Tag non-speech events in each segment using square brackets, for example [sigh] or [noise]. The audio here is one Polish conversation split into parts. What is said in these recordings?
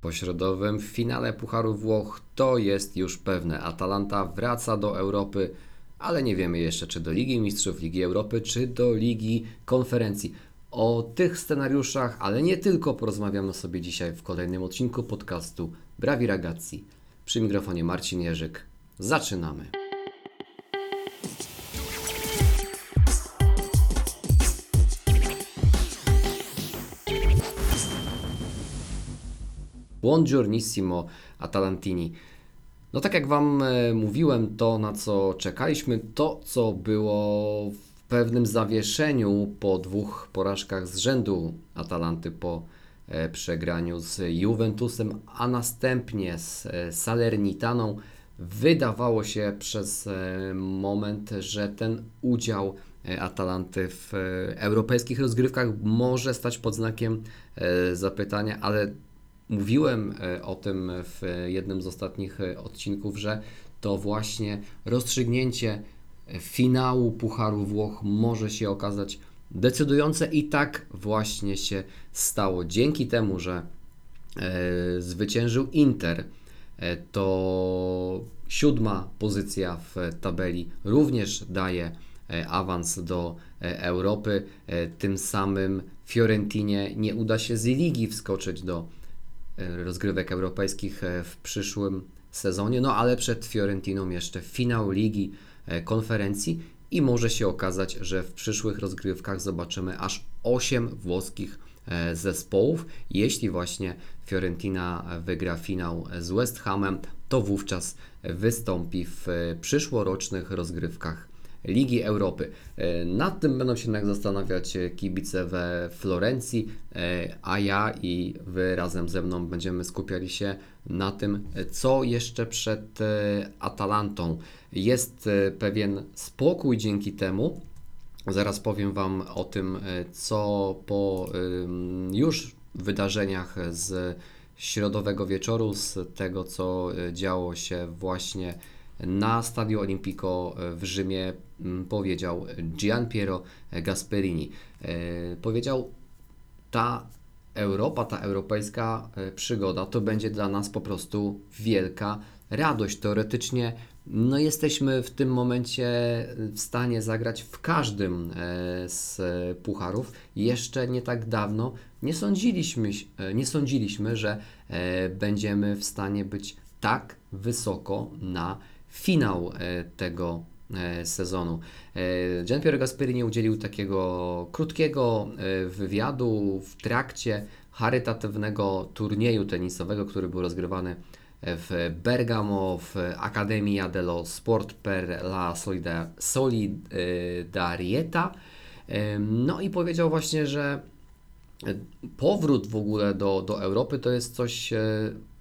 Po środowym finale Pucharu Włoch to jest już pewne. Atalanta wraca do Europy, ale nie wiemy jeszcze czy do Ligi Mistrzów, Ligi Europy, czy do Ligi Konferencji. O tych scenariuszach, ale nie tylko, porozmawiamy sobie dzisiaj w kolejnym odcinku podcastu Brawi Ragazzi. Przy mikrofonie Marcin Jerzyk. Zaczynamy. Buongiornissimo Atalantini. No tak jak Wam e, mówiłem, to na co czekaliśmy, to co było w pewnym zawieszeniu po dwóch porażkach z rzędu Atalanty po e, przegraniu z Juventusem, a następnie z e, Salernitaną, wydawało się przez moment, że ten udział Atalanty w europejskich rozgrywkach może stać pod znakiem zapytania, ale Mówiłem e, o tym w jednym z ostatnich e, odcinków, że to właśnie rozstrzygnięcie finału Pucharu Włoch może się okazać decydujące i tak właśnie się stało. Dzięki temu, że e, zwyciężył Inter, e, to siódma pozycja w tabeli również daje e, awans do e, Europy. Tym samym Fiorentinie nie uda się z ligi wskoczyć do E, rozgrywek europejskich e, w przyszłym sezonie, no ale przed Fiorentiną jeszcze finał ligi e, konferencji i może się okazać, że w przyszłych rozgrywkach zobaczymy aż 8 włoskich zespołów. Jeśli właśnie Fiorentina wygra finał z West Hamem, to wówczas wystąpi w przyszłorocznych rozgrywkach Ligi Europy. E, nad tym będą się jednak zastanawiać kibice we Florencji, e, a ja i Wy razem ze mną będziemy skupiali się na tym, co jeszcze przed e, Atalantą. Jest pewien spokój dzięki temu. Zaraz powiem Wam o tym, co po już wydarzeniach z środowego wieczoru, z tego, co działo się właśnie na Stadio Olimpico w Rzymie mm, powiedział Gian Piero Gasperini. E, powiedział, ta Europa, ta europejska e, przygoda to będzie dla nas po prostu wielka radość. Teoretycznie no jesteśmy w tym momencie w stanie zagrać w każdym e, z pucharów. Jeszcze nie tak dawno nie sądziliśmy, nie sądziliśmy że będziemy w stanie być tak wysoko na finał e, tego e, sezonu. E, Gian Piero Gasperini udzielił takiego krótkiego wywiadu w trakcie charytatywnego turnieju tenisowego, który był rozgrywany w Bergamo w Accademia dello Sport per la Solidarietà. No i powiedział właśnie, że powrót w ogóle do, do Europy to jest coś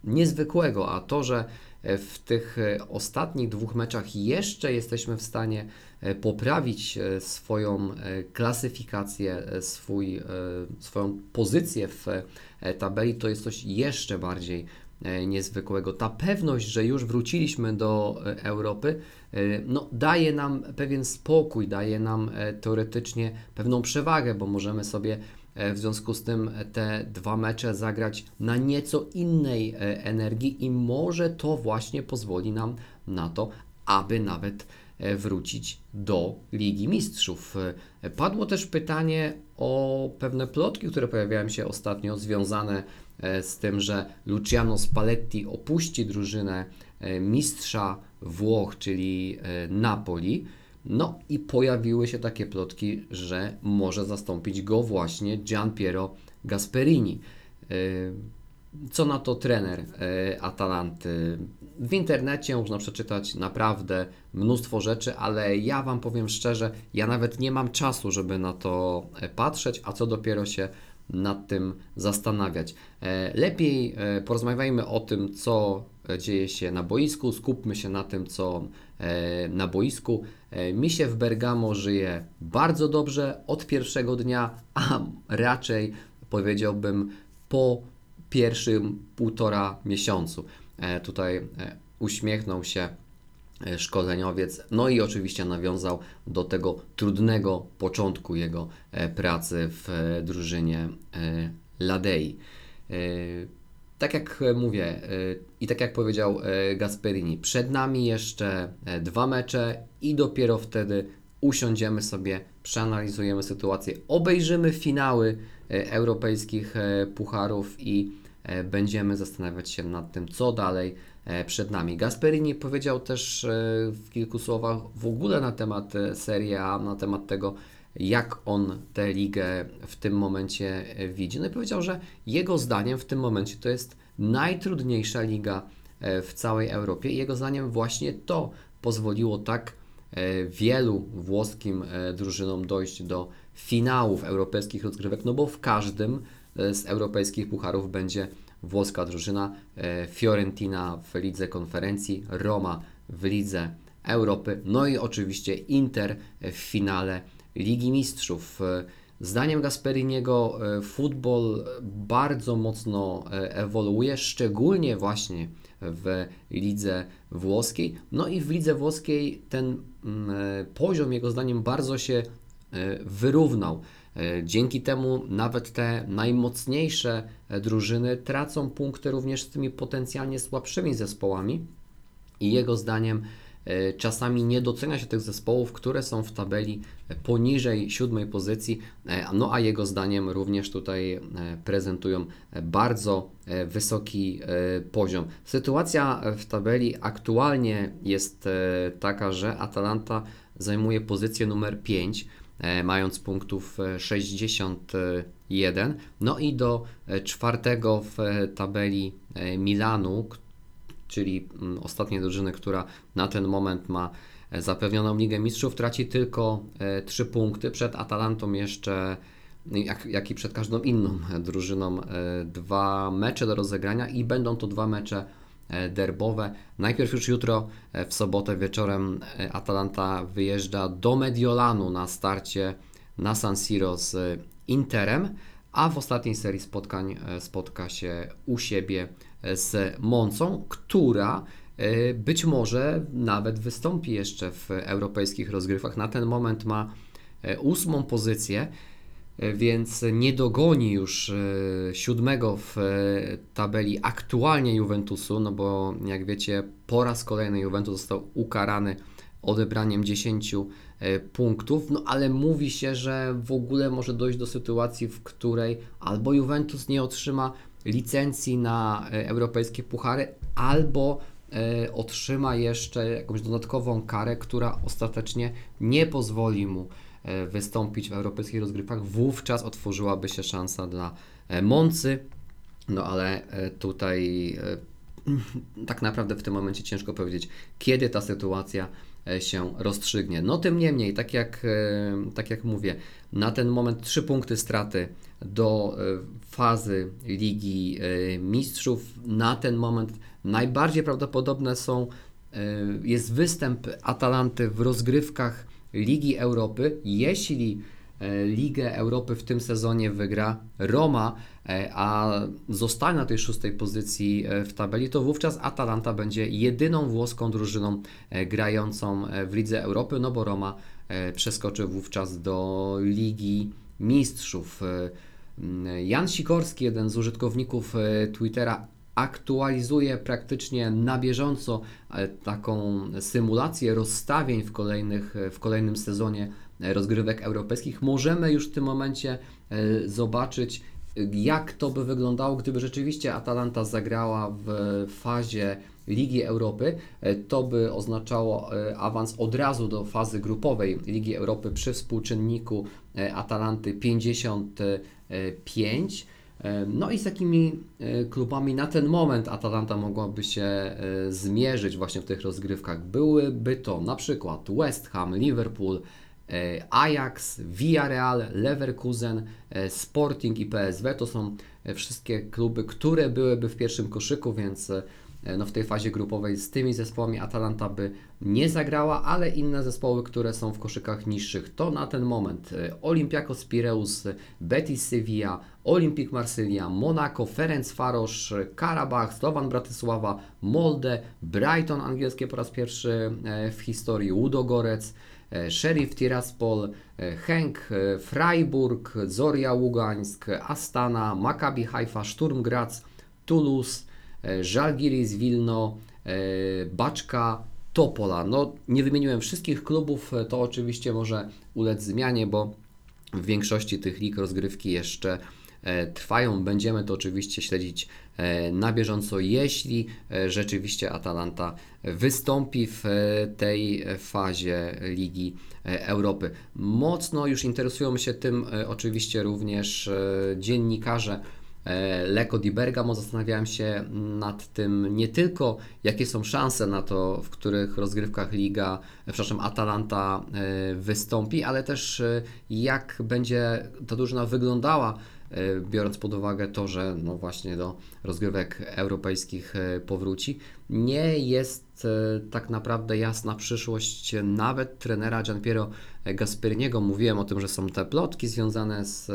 niezwykłego, a to, że w tych e, ostatnich dwóch meczach jeszcze jesteśmy w stanie e, poprawić e, swoją klasyfikację, swój, swoją pozycję w tabeli, to jest coś jeszcze bardziej niezwykłego. Ta pewność, że już wróciliśmy do Europy, no, daje nam pewien spokój, daje nam teoretycznie pewną przewagę, bo możemy sobie w związku z tym te dwa mecze zagrać na nieco innej e, energii i może to właśnie pozwoli nam na to, aby nawet e, wrócić do Ligi Mistrzów. Padło też pytanie o pewne plotki, które pojawiają się ostatnio, związane z tym, że Luciano Spalletti opuści drużynę mistrza Włoch, czyli Napoli. No i pojawiły się takie plotki, że może zastąpić go właśnie Gian Piero Gasperini. E, co na to trener e, Atalanty? W internecie można przeczytać naprawdę mnóstwo rzeczy, ale ja Wam powiem szczerze, ja nawet nie mam czasu, żeby na to e, patrzeć, a co dopiero się nad tym zastanawiać. Lepiej porozmawiajmy o tym, co dzieje się na boisku, skupmy się na tym, co na boisku. E, mi się w Bergamo żyje bardzo dobrze od pierwszego dnia, a raczej powiedziałbym po pierwszym półtora miesiącu. E, tutaj e, uśmiechnął się szkoleniowiec, no i oczywiście nawiązał do tego trudnego początku jego pracy w drużynie Ladei. Tak jak mówię i tak jak powiedział Gasperini, przed nami jeszcze dwa mecze i dopiero wtedy usiądziemy sobie, przeanalizujemy sytuację, obejrzymy finały europejskich pucharów i będziemy zastanawiać się nad tym, co dalej przed nami. Gasperini powiedział też w kilku słowach w ogóle na temat Serie A, na temat tego, jak on tę ligę w tym momencie widzi. No i powiedział, że jego zdaniem w tym momencie to jest najtrudniejsza liga w całej Europie jego zdaniem właśnie to pozwoliło tak wielu włoskim drużynom dojść do finałów europejskich rozgrywek, no bo w każdym z europejskich pucharów będzie włoska drużyna, Fiorentina w lidze konferencji, Roma w lidze Europy, no i oczywiście Inter w finale Ligi Mistrzów. Zdaniem Gasperiniego futbol bardzo mocno ewoluuje, szczególnie właśnie w lidze włoskiej. No i w lidze włoskiej ten poziom jego zdaniem bardzo się wyrównał. Dzięki temu nawet te najmocniejsze drużyny tracą punkty również z tymi potencjalnie słabszymi zespołami. I jego zdaniem czasami nie docenia się tych zespołów, które są w tabeli poniżej siódmej pozycji, no a jego zdaniem również tutaj prezentują bardzo wysoki poziom. Sytuacja w tabeli aktualnie jest taka, że Atalanta zajmuje pozycję numer 5 mając punktów 61. No i do czwartego w tabeli Milanu, czyli ostatniej drużyny, która na ten moment ma zapewnioną Ligę Mistrzów, traci tylko 3 punkty. Przed Atalantą jeszcze, jak, jak i przed każdą inną drużyną, dwa mecze do rozegrania i będą to dwa mecze derbowe. Najpierw już jutro, w sobotę wieczorem, Atalanta wyjeżdża do Mediolanu na starcie na San Siro z Interem, a w ostatniej serii spotkań spotka się u siebie z Moncą, która być może nawet wystąpi jeszcze w europejskich rozgrywkach. Na ten moment ma ósmą pozycję więc nie dogoni już siódmego w tabeli aktualnie Juventusu, no bo jak wiecie, po raz kolejny Juventus został ukarany odebraniem 10 punktów, no ale mówi się, że w ogóle może dojść do sytuacji, w której albo Juventus nie otrzyma licencji na europejskie puchary, albo otrzyma jeszcze jakąś dodatkową karę, która ostatecznie nie pozwoli mu wystąpić w europejskich rozgrywkach, wówczas otworzyłaby się szansa dla Moncy. No ale tutaj [laughs] tak naprawdę w tym momencie ciężko powiedzieć, kiedy ta sytuacja się rozstrzygnie. No tym niemniej, tak jak, tak jak mówię, na ten moment trzy punkty straty do fazy Ligi Mistrzów. Na ten moment najbardziej prawdopodobne są jest występ Atalanty w rozgrywkach Ligi Europy. Jeśli Ligę Europy w tym sezonie wygra Roma, a zostanie na tej szóstej pozycji w tabeli, to wówczas Atalanta będzie jedyną włoską drużyną grającą w Lidze Europy, no bo Roma przeskoczy wówczas do Ligi Mistrzów. Jan Sikorski, jeden z użytkowników Twittera, aktualizuje praktycznie na bieżąco taką symulację rozstawień w, kolejnych, w kolejnym sezonie rozgrywek europejskich. Możemy już w tym momencie zobaczyć, jak to by wyglądało, gdyby rzeczywiście Atalanta zagrała w fazie Ligi Europy. To by oznaczało awans od razu do fazy grupowej Ligi Europy przy współczynniku Atalanty 55. No i z takimi klubami na ten moment Atalanta mogłaby się zmierzyć właśnie w tych rozgrywkach. Byłyby to na przykład West Ham, Liverpool, Ajax, Villarreal, Leverkusen, Sporting i PSW. To są wszystkie kluby, które byłyby w pierwszym koszyku, więc no w tej fazie grupowej z tymi zespołami Atalanta by nie zagrała, ale inne zespoły, które są w koszykach niższych, to na ten moment Olympiakos Pireus, Betis Sevilla, Olympique Marsylia, Monaco, Ferencvaros, Karabach, Slovan Bratysława, Molde, Brighton angielskie po raz pierwszy w historii, Udogorec, Sheriff Tiraspol, Henk, Freiburg, Zoria Ługańsk, Astana, Maccabi Haifa, Sturm Graz, Toulouse, Żalgiris Wilno, Baczka, Topola. No, nie wymieniłem wszystkich klubów, to oczywiście może ulec zmianie, bo w większości tych lig rozgrywki jeszcze E, trwają. Będziemy to oczywiście śledzić e, na bieżąco, jeśli e, rzeczywiście Atalanta wystąpi w tej fazie Ligi Europy. Mocno już interesują się tym oczywiście również dziennikarze. Leko di Bergamo zastanawiałem się nad tym nie tylko jakie są szanse na to, w których rozgrywkach Liga, przepraszam, Atalanta wystąpi, ale też jak będzie ta drużyna wyglądała E, biorąc pod uwagę to, że no właśnie do rozgrywek europejskich e, powróci. Nie jest e, tak naprawdę jasna przyszłość nawet trenera Gianpiero Gasperniego. Mówiłem o tym, że są te plotki związane z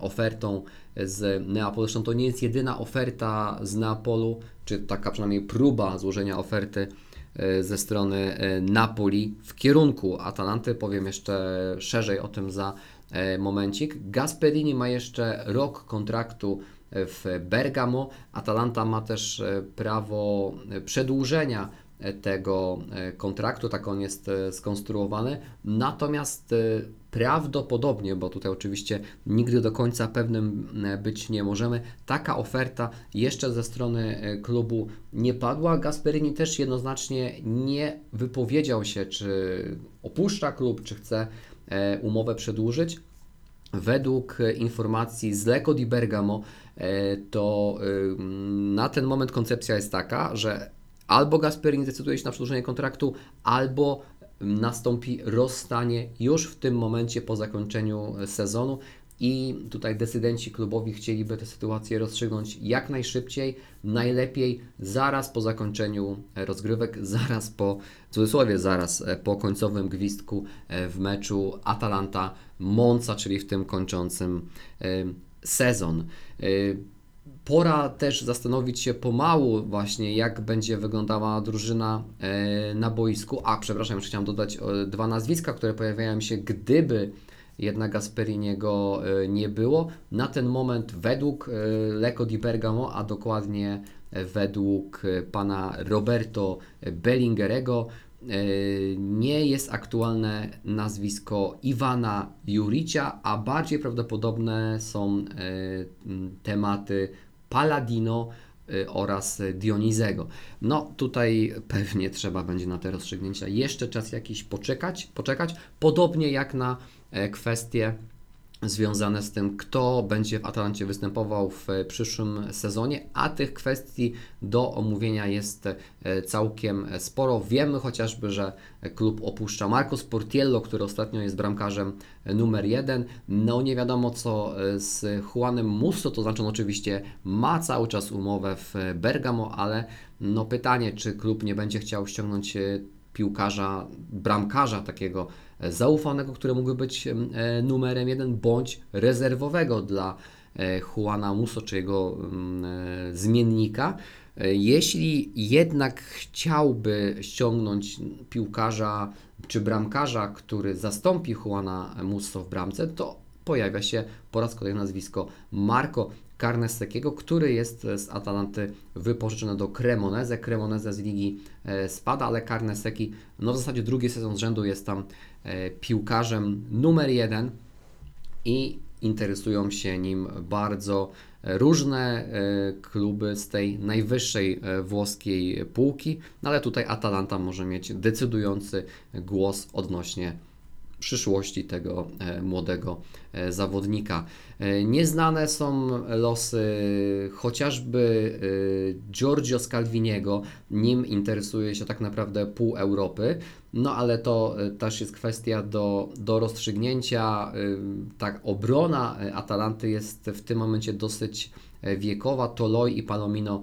ofertą z Neapolu. Zresztą to nie jest jedyna oferta z Neapolu, czy taka przynajmniej próba złożenia oferty ze strony Napoli w kierunku Atalanty. Powiem jeszcze szerzej o tym za E, momencik. Gasperini ma jeszcze rok kontraktu w Bergamo. Atalanta ma też e, prawo przedłużenia e, tego kontraktu, tak on jest skonstruowany. Natomiast prawdopodobnie, bo tutaj oczywiście nigdy do końca pewnym być nie możemy, taka oferta jeszcze ze strony klubu nie padła. Gasperini też jednoznacznie nie wypowiedział się, czy opuszcza klub, czy chce E, umowę przedłużyć. Według informacji z Lecco di Bergamo e, to na ten moment koncepcja jest taka, że albo Gasperini decyduje się na przedłużenie kontraktu, albo nastąpi rozstanie już w tym momencie po zakończeniu sezonu i tutaj decydenci klubowi chcieliby tę sytuację rozstrzygnąć jak najszybciej, najlepiej zaraz po zakończeniu rozgrywek, [laughs] zaraz po, w cudzysłowie zaraz e, po końcowym gwizdku e, w meczu Atalanta-Monza, czyli w tym kończącym e, sezon. Pora też zastanowić się pomału właśnie, jak będzie wyglądała drużyna na boisku. A, przepraszam, jeszcze chciałem dodać dwa nazwiska, które pojawiają się, gdyby jednak Gasperiniego e, nie było. Na ten moment według e, Lecco di Bergamo, a dokładnie e, według pana Roberto Bellingerego, nie jest aktualne nazwisko Iwana Juricia, a bardziej prawdopodobne są tematy Paladino oraz Dionizego. No tutaj pewnie trzeba będzie na te rozstrzygnięcia jeszcze czas jakiś poczekać, poczekać podobnie jak na E, kwestie związane z tym, kto będzie w Atalancie występował w przyszłym sezonie, a tych kwestii do omówienia jest e, całkiem sporo. Wiemy chociażby, że klub opuszcza Marco Sportiello, który ostatnio jest bramkarzem numer jeden. No nie wiadomo co e, z Juanem Musso, to znaczy on oczywiście ma cały czas umowę w Bergamo, ale no pytanie, czy klub nie będzie chciał ściągnąć piłkarza, bramkarza takiego zaufanego, który mógłby być e, numerem jeden, bądź rezerwowego dla e, Juana Muso, czy jego e, zmiennika. Jeśli jednak chciałby ściągnąć piłkarza czy bramkarza, który zastąpi Juana Musso w bramce, to pojawia się po raz kolejny nazwisko Marco Carnesekiego, który jest z Atalanty wypożyczony do Cremoneze. Cremoneze z ligi spada, ale Carneseki no w zasadzie drugi sezon z rzędu jest tam E, piłkarzem numer jeden i interesują się nim bardzo różne e, kluby z tej najwyższej e, włoskiej półki, no ale tutaj Atalanta może mieć decydujący głos odnośnie przyszłości tego młodego zawodnika. Nieznane są losy chociażby Giorgio Scalviniego, nim interesuje się tak naprawdę pół Europy. No ale to e, też jest kwestia do, do rozstrzygnięcia. E, tak, obrona e, Atalanty jest w tym momencie dosyć wiekowa. Toloi i Palomino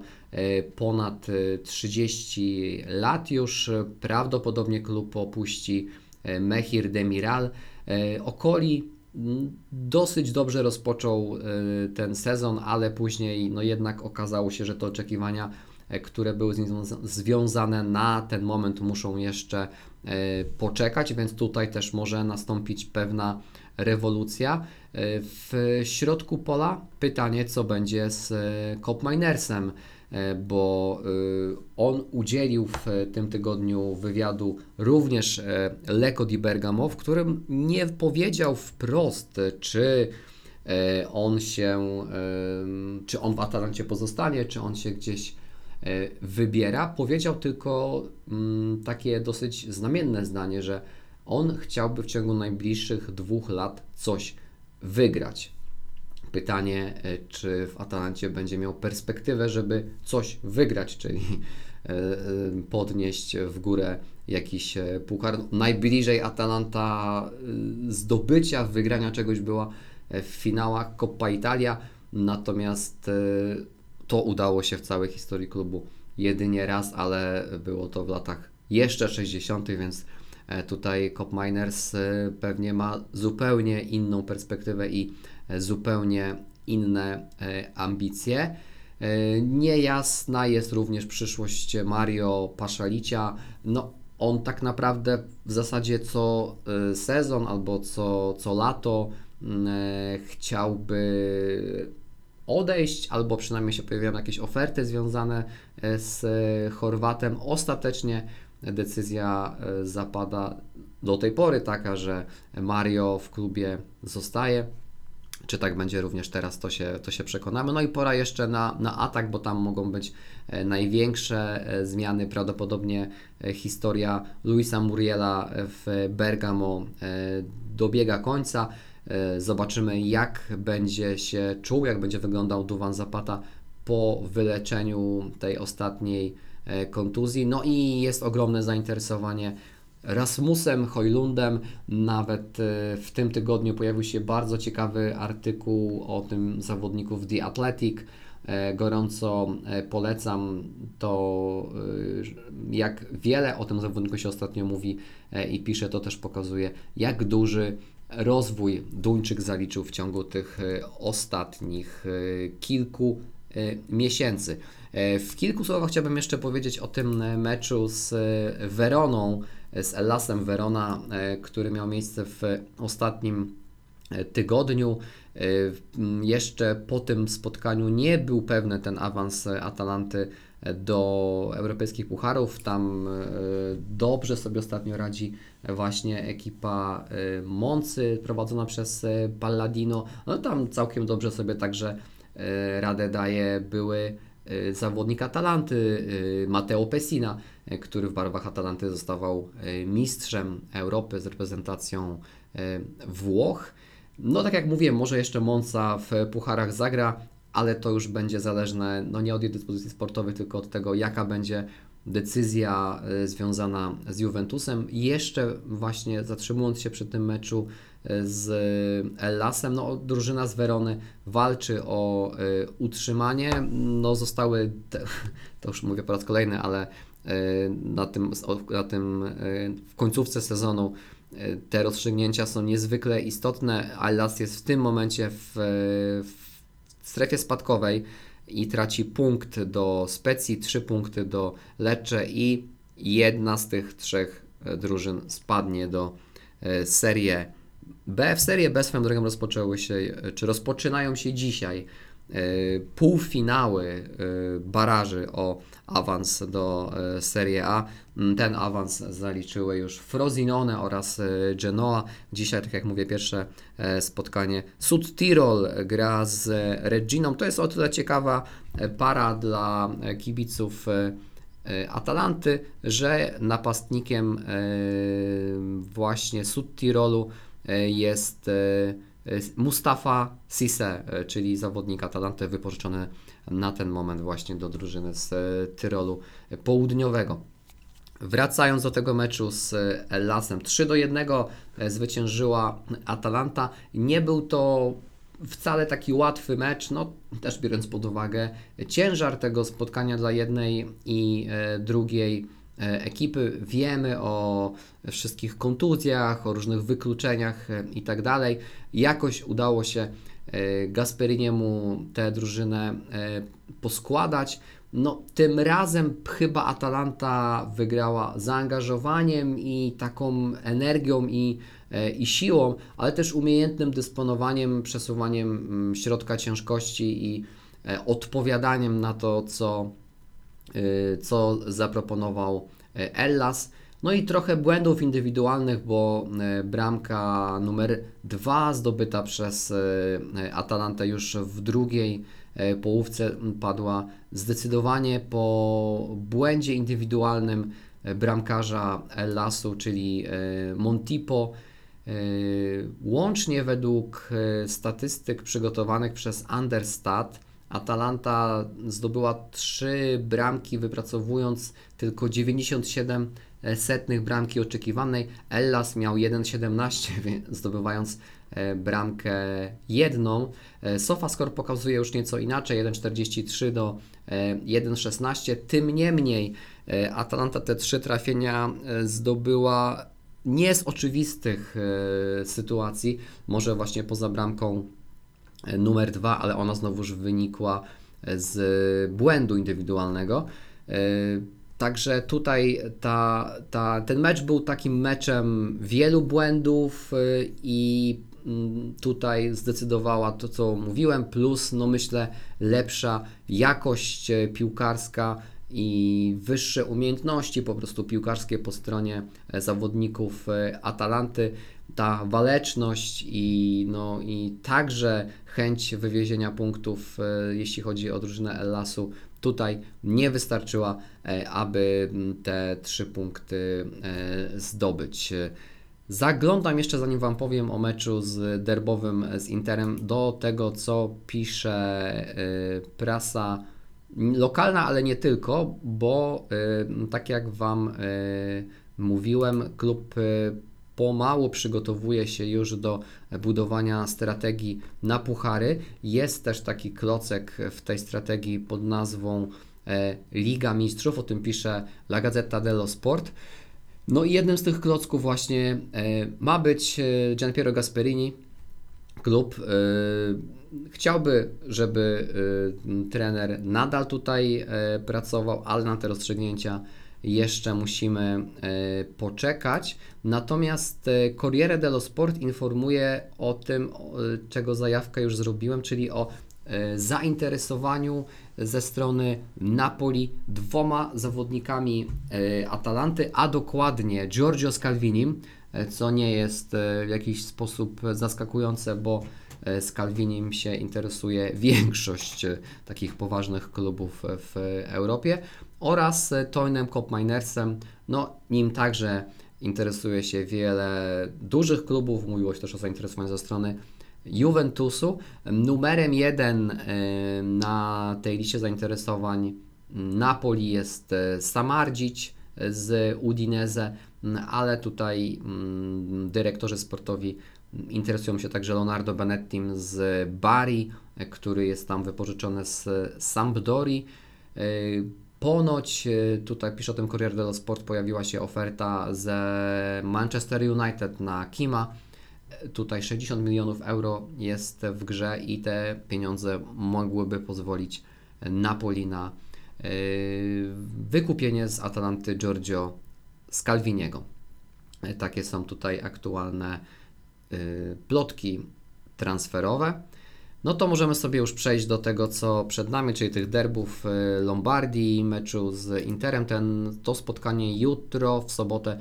ponad 30 lat już. Prawdopodobnie klub opuści Mechir Demiral. Okoli dosyć dobrze rozpoczął ten sezon, ale później no jednak okazało się, że te oczekiwania, które były z nim związane na ten moment muszą jeszcze E, poczekać, więc tutaj też może nastąpić pewna rewolucja. W środku pola pytanie, co będzie z Cop Minersem, bo on udzielił w tym tygodniu wywiadu również Leko di Bergamo, w którym nie powiedział wprost, czy on się, czy on w Atalancie pozostanie, czy on się gdzieś wybiera. Powiedział tylko mm, takie dosyć znamienne zdanie, że on chciałby w ciągu najbliższych dwóch lat coś wygrać. Pytanie, e, czy w Atalancie będzie miał perspektywę, żeby coś wygrać, czyli e, e, podnieść w górę jakiś puchar. Najbliżej Atalanta zdobycia, wygrania czegoś była w finałach Coppa Italia, natomiast to udało się w całej historii klubu jedynie raz, ale było to w latach jeszcze 60., więc tutaj Cop Miners pewnie ma zupełnie inną perspektywę i zupełnie inne ambicje. Niejasna jest również przyszłość Mario Paszalicia. No, on tak naprawdę w zasadzie co sezon albo co, co lato mm, chciałby odejść, albo przynajmniej się pojawiają jakieś oferty związane z Chorwatem. Ostatecznie decyzja e, zapada do tej pory taka, że Mario w klubie zostaje. Czy tak będzie również teraz, to się, to się przekonamy. No i pora jeszcze na, na atak, bo tam mogą być e, największe e, zmiany. Prawdopodobnie historia Luisa Muriela w Bergamo dobiega końca. Zobaczymy, jak będzie się czuł, jak będzie wyglądał Duwan Zapata po wyleczeniu tej ostatniej E, kontuzji. No i jest ogromne zainteresowanie Rasmusem Hojlundem. Nawet e, w tym tygodniu pojawił się bardzo ciekawy artykuł o tym zawodniku w The Athletic. E, gorąco polecam to, jak wiele o tym zawodniku się ostatnio mówi i pisze, to też pokazuje, jak duży rozwój Duńczyk zaliczył w ciągu tych ostatnich kilku miesięcy. E, w kilku słowach chciałbym jeszcze powiedzieć o tym e, meczu z e, Weroną, z Elasem Verona, który miał miejsce w ostatnim tygodniu. Jeszcze po tym spotkaniu nie był pewny ten awans Atalanty do europejskich pucharów. Tam dobrze sobie ostatnio radzi właśnie ekipa Moncy prowadzona przez Palladino. No tam całkiem dobrze sobie także radę daje były Y, zawodnika Atalanty, y, Matteo Pessina, y, który w barwach Atalanty zostawał mistrzem Europy z reprezentacją Włoch. No tak jak mówiłem, może jeszcze Monza w pucharach zagra, ale to już będzie zależne no nie od jej dyspozycji sportowej, tylko od tego, jaka będzie decyzja związana z Juventusem. Jeszcze właśnie zatrzymując się przy tym meczu z Ellasem. No, drużyna z Werony walczy o y, utrzymanie. No, zostały, te, [laughs] to już mówię po raz kolejny, ale y, na tym, na tym y, w końcówce sezonu te rozstrzygnięcia są niezwykle istotne. Ellas jest w tym momencie w, w strefie spadkowej i traci punkt do Specji, trzy punkty do Lecce i jedna z tych trzech drużyn spadnie do Serie B w Serie B swoją drogą rozpoczęły się, czy rozpoczynają się dzisiaj e, półfinały e, baraży o awans do e, Serie A. Mm, ten awans zaliczyły już Frosinone oraz Genoa. Dzisiaj, tak jak mówię, pierwsze spotkanie Sud Tirol gra z Reginą. To jest o tyle ciekawa para dla kibiców Atalanty, że napastnikiem właśnie Sud Tirolu jest e, Mustafa Sisse, e, czyli zawodnik Atalanty wypożyczony na ten moment właśnie do drużyny z Tyrolu Południowego. Wracając do tego meczu z Lasem, 3 do 1 zwyciężyła Atalanta. Nie był to wcale taki łatwy mecz, no też biorąc pod uwagę ciężar tego spotkania dla jednej i drugiej E, ekipy, wiemy o wszystkich kontuzjach, o różnych wykluczeniach e, i tak. Jakoś udało się e, Gasperiniemu tę drużynę poskładać. No, tym razem chyba Atalanta wygrała zaangażowaniem i taką energią i i siłą, ale też umiejętnym dysponowaniem, przesuwaniem mm, środka ciężkości i odpowiadaniem na to, co, co zaproponował Ellas. No i trochę błędów indywidualnych, bo e, bramka numer 2 zdobyta przez Atalantę już w drugiej połówce padła zdecydowanie po błędzie indywidualnym bramkarza Lasu, czyli Montipo. Łącznie według statystyk przygotowanych przez Understat Atalanta zdobyła trzy bramki, wypracowując tylko 97 setnych bramki oczekiwanej. Ellas miał 1,17 [laughs] zdobywając e, bramkę jedną. E, SofaScore pokazuje już nieco inaczej, 1,43 do 1,16. E, Tym niemniej Atalanta te trzy trafienia zdobyła nie z oczywistych sytuacji, może właśnie poza bramką numer dwa, ale ona znowuż wynikła z błędu indywidualnego. Także tutaj ta, ta, ten mecz był takim meczem wielu błędów y, i mm, tutaj zdecydowała to, co mówiłem, plus no myślę lepsza jakość e, piłkarska i wyższe umiejętności po prostu piłkarskie po stronie e, zawodników e, Atalanty. Ta waleczność i, no, i także chęć wywiezienia punktów, jeśli chodzi o drużynę Elasu, tutaj nie wystarczyła, e, aby te trzy punkty e, zdobyć. Zaglądam jeszcze, zanim Wam powiem o meczu z derbowym z Interem, do tego, co pisze e, prasa lokalna, ale nie tylko, bo tak jak Wam mówiłem, klub pomału przygotowuje się już do budowania strategii na puchary. Jest też taki klocek w tej strategii pod nazwą e, Liga Mistrzów, o tym pisze La Gazzetta dello Sport. No i jednym z tych klocków właśnie e, ma być e, Gianpiero Gasperini. Klub chciałby, żeby trener nadal tutaj pracował, ale na te rozstrzygnięcia jeszcze musimy e, poczekać. Natomiast e, Corriere dello Sport informuje o tym, czego zajawkę już zrobiłem, czyli o e, zainteresowaniu ze strony Napoli dwoma zawodnikami Atalanty, a dokładnie Giorgio Scalvinim, co nie jest w jakiś sposób zaskakujące, bo z Calvinim się interesuje większość takich poważnych klubów w Europie oraz Toinem Kopminersem. No, nim także interesuje się wiele dużych klubów. Mówiło się też o zainteresowaniu ze strony Juventusu. Numerem jeden e, na tej liście zainteresowań Napoli jest e, Samardzic z Udinese, ale tutaj dyrektorzy sportowi interesują się także Leonardo Benettim z Bari, który jest tam wypożyczony z Sampdori. Ponoć, e, tutaj pisze o tym Corriere dello Sport, pojawiła się oferta ze Manchester United na Kima. E, tutaj 60 milionów euro jest w grze i te pieniądze mogłyby pozwolić Napoli na e, wykupienie z Atalanty Giorgio Scalviniego. Takie są tutaj aktualne plotki transferowe. No to możemy sobie już przejść do tego, co przed nami, czyli tych derbów y, Lombardii, meczu z Interem. Ten, to spotkanie jutro, w sobotę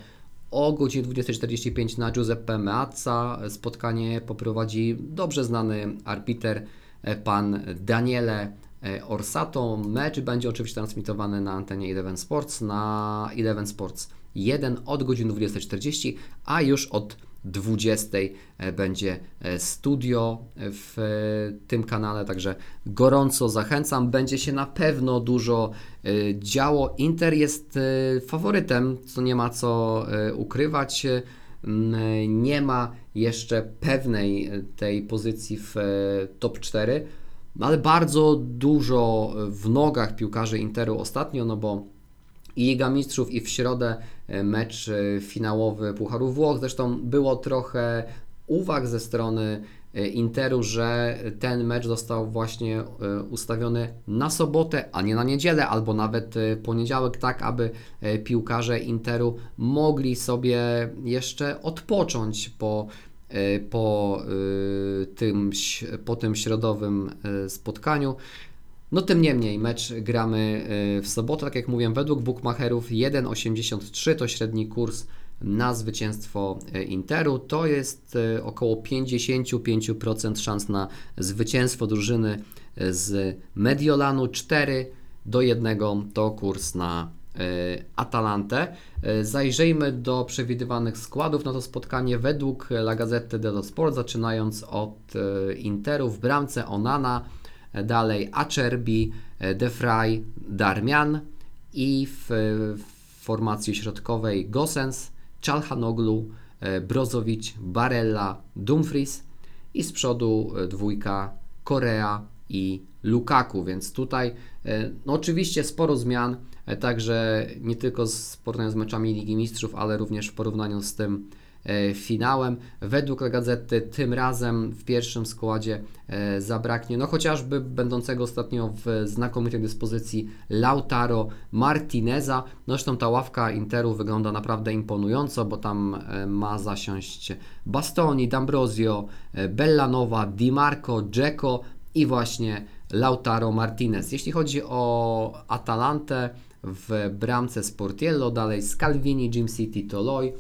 o godzinie 20.45 na Giuseppe Meazza. Spotkanie poprowadzi dobrze znany arbiter, e, pan Daniele e, Orsato. Mecz będzie oczywiście transmitowany na antenie Eleven Sports, na Eleven Sports 1 od godziny 20.40, a już od 20 e, będzie e, studio w e, tym kanale, także gorąco zachęcam. Będzie się na pewno dużo działo. Inter jest faworytem, co nie ma co ukrywać. Nie ma jeszcze pewnej tej pozycji w top 4, ale bardzo dużo w nogach piłkarzy Interu ostatnio, no bo i Liga Mistrzów i w środę mecz e, finałowy Pucharu Włoch. Zresztą było trochę uwag ze strony e, Interu, że ten mecz został właśnie e, ustawiony na sobotę, a nie na niedzielę, albo nawet e, poniedziałek, tak aby e, piłkarze Interu mogli sobie jeszcze odpocząć po, e, po, e, tym, po tym środowym e, spotkaniu. No tym niemniej, mecz gramy y, w sobotę, tak jak mówiłem, według bookmacherów 1,83 to średni kurs na zwycięstwo y, Interu. To jest y, około 55% szans na zwycięstwo drużyny z Mediolanu. 4 do 1 to kurs na Atalantę. Zajrzyjmy do przewidywanych składów na to spotkanie według La Gazzetta dello Sport, zaczynając od Interu w bramce Onana, dalej Acerbi, De Vrij, Darmian i w, w formacji środkowej Gosens, Czalhanoglu, e, Brozowicz, Barella, Dumfries i z przodu e, dwójka Korea i Lukaku, więc tutaj e, no oczywiście sporo zmian, e, także nie tylko z porównaniu z meczami Ligi Mistrzów, ale również w porównaniu z tym e, finałem. Według Gazety tym razem w pierwszym składzie e, zabraknie, no chociażby będącego ostatnio w znakomitej dyspozycji Lautaro Martineza. No Zresztą ta ławka Interu wygląda naprawdę imponująco, bo tam e, ma zasiąść Bastoni, D'Ambrosio, e, Bellanova, Di Marco, Dzeko i właśnie Lautaro Martinez. Jeśli chodzi o Atalantę w bramce Sportiello, dalej Scalvini, Jim City, Toloi,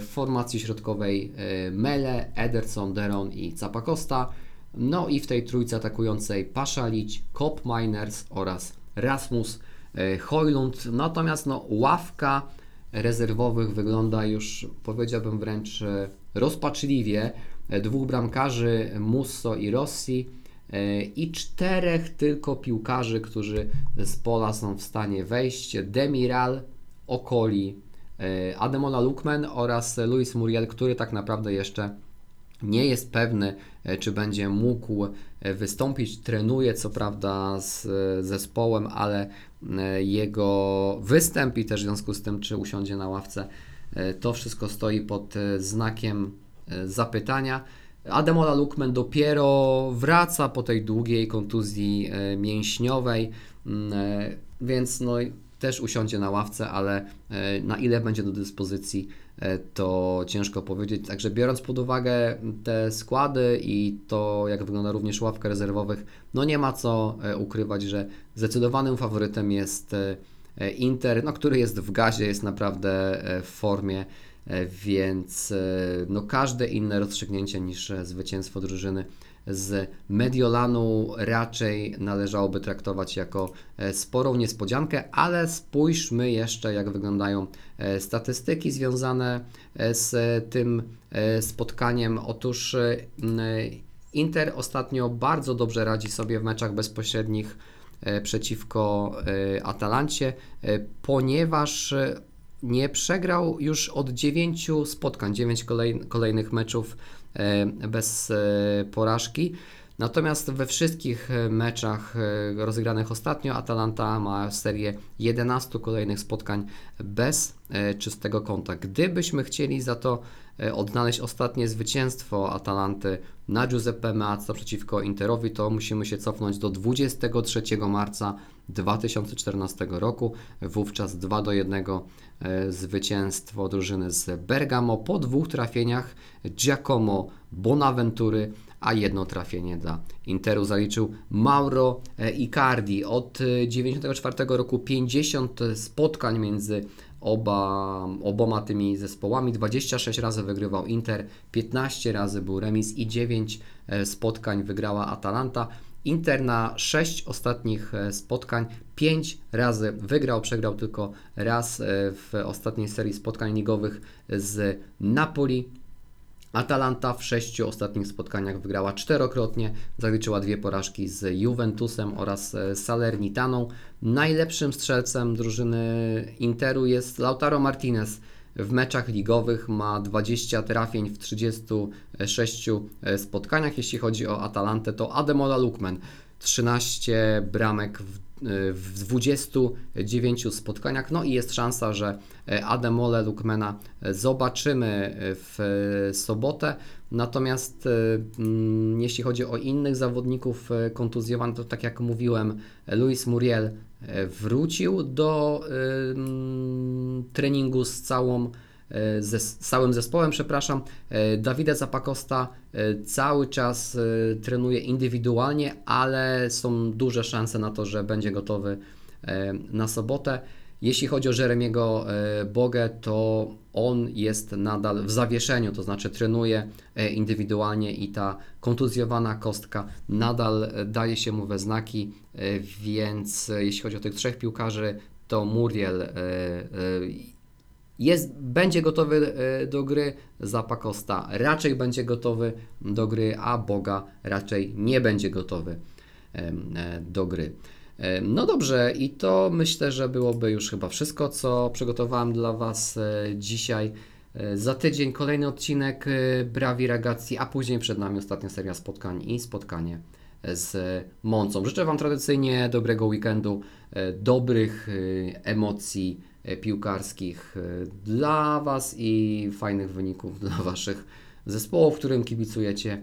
w formacji środkowej e, Mele, Ederson, Deron i Zapacosta. No i w tej trójce atakującej Paszalić, Kop Miners oraz Rasmus e, Hojlund. Natomiast no, ławka rezerwowych wygląda już, powiedziałbym wręcz e, rozpaczliwie. E, Dwóch bramkarzy, Musso i Rossi e, i czterech tylko piłkarzy, którzy z pola są w stanie wejść. Demiral, Okoli, e, Ademola Lukman oraz Luis Muriel, który tak naprawdę jeszcze nie jest pewny, e, czy będzie mógł e, wystąpić. Trenuje co prawda z e, zespołem, ale e, jego występ i też w związku z tym, czy usiądzie na ławce, e, to wszystko stoi pod e, znakiem e, zapytania. Ademola Lukman dopiero wraca po tej długiej kontuzji e, mięśniowej, mm, e, więc no, też usiądzie na ławce, ale e, na ile będzie do dyspozycji, e, to ciężko powiedzieć. Także biorąc pod uwagę te składy i to, jak wygląda również ławka rezerwowych, no nie ma co e, ukrywać, że zdecydowanym faworytem jest Inter, no, który jest w gazie, jest naprawdę w formie, więc no, każde inne rozstrzygnięcie niż zwycięstwo drużyny z Mediolanu raczej należałoby traktować jako e, sporą niespodziankę, ale spójrzmy jeszcze, jak wyglądają e, statystyki związane e, z tym spotkaniem. Otóż Inter ostatnio bardzo dobrze radzi sobie w meczach bezpośrednich przeciwko Atalancie, ponieważ nie przegrał już od 9 spotkań, 9 kolej, kolejnych meczów bez e, porażki. Natomiast we wszystkich e, meczach e, rozegranych ostatnio Atalanta ma serię 11 kolejnych spotkań bez e, czystego konta. Gdybyśmy chcieli za to odnaleźć ostatnie zwycięstwo Atalanty na Giuseppe Meazza przeciwko Interowi, to musimy się cofnąć do 23 marca 2014 roku. Wówczas 2 do 1 e, zwycięstwo drużyny z Bergamo po dwóch trafieniach Giacomo Bonaventury, a jedno trafienie dla Interu zaliczył Mauro e, Icardi. Od e, 94 roku 50 spotkań między oba, oboma tymi zespołami. 26 razy wygrywał Inter, 15 razy był remis i 9 e, spotkań wygrała Atalanta. Inter na 6 ostatnich e, spotkań 5 razy wygrał, przegrał tylko raz e, w ostatniej serii spotkań ligowych z Napoli. Atalanta w sześciu ostatnich spotkaniach wygrała czterokrotnie, zaliczyła dwie porażki z Juventusem oraz e, Salernitaną. Najlepszym strzelcem drużyny Interu jest Lautaro Martinez. W meczach ligowych ma 20 trafień w 36 spotkaniach. Jeśli chodzi o Atalantę, to Ademola Lukman 13 bramek w w 29 spotkaniach. No i jest szansa, że Ademole Lukmana zobaczymy w sobotę. Natomiast mm, jeśli chodzi o innych zawodników e, kontuzjowanych, to tak jak mówiłem, Luis Muriel e, wrócił do ym, treningu z całą e, ze, z całym zespołem, przepraszam. E, Davide Zapacosta e, cały czas e, trenuje indywidualnie, ale są duże szanse na to, że będzie gotowy e, na sobotę. Jeśli chodzi o Jeremiego e, Bogę, to on jest nadal w zawieszeniu, to znaczy trenuje e, indywidualnie i ta kontuzjowana kostka nadal e, daje się mu we znaki, e, więc e, jeśli chodzi o tych trzech piłkarzy, to Muriel e, e, jest, będzie gotowy e, do gry, Zapakosta raczej będzie gotowy do gry, a Boga raczej nie będzie gotowy e, do gry. No dobrze, i to myślę, że byłoby już chyba wszystko, co przygotowałem dla Was e, dzisiaj. Za tydzień kolejny odcinek Brawi Ragazzi, a później przed nami ostatnia seria spotkań i spotkanie z Moncą. Życzę Wam tradycyjnie dobrego weekendu, dobrych emocji piłkarskich e, dla Was i fajnych wyników [laughs] dla Waszych zespołów, którym kibicujecie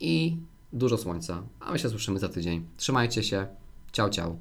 i dużo słońca. A my się słyszymy za tydzień. Trzymajcie się. Ciao, ciao.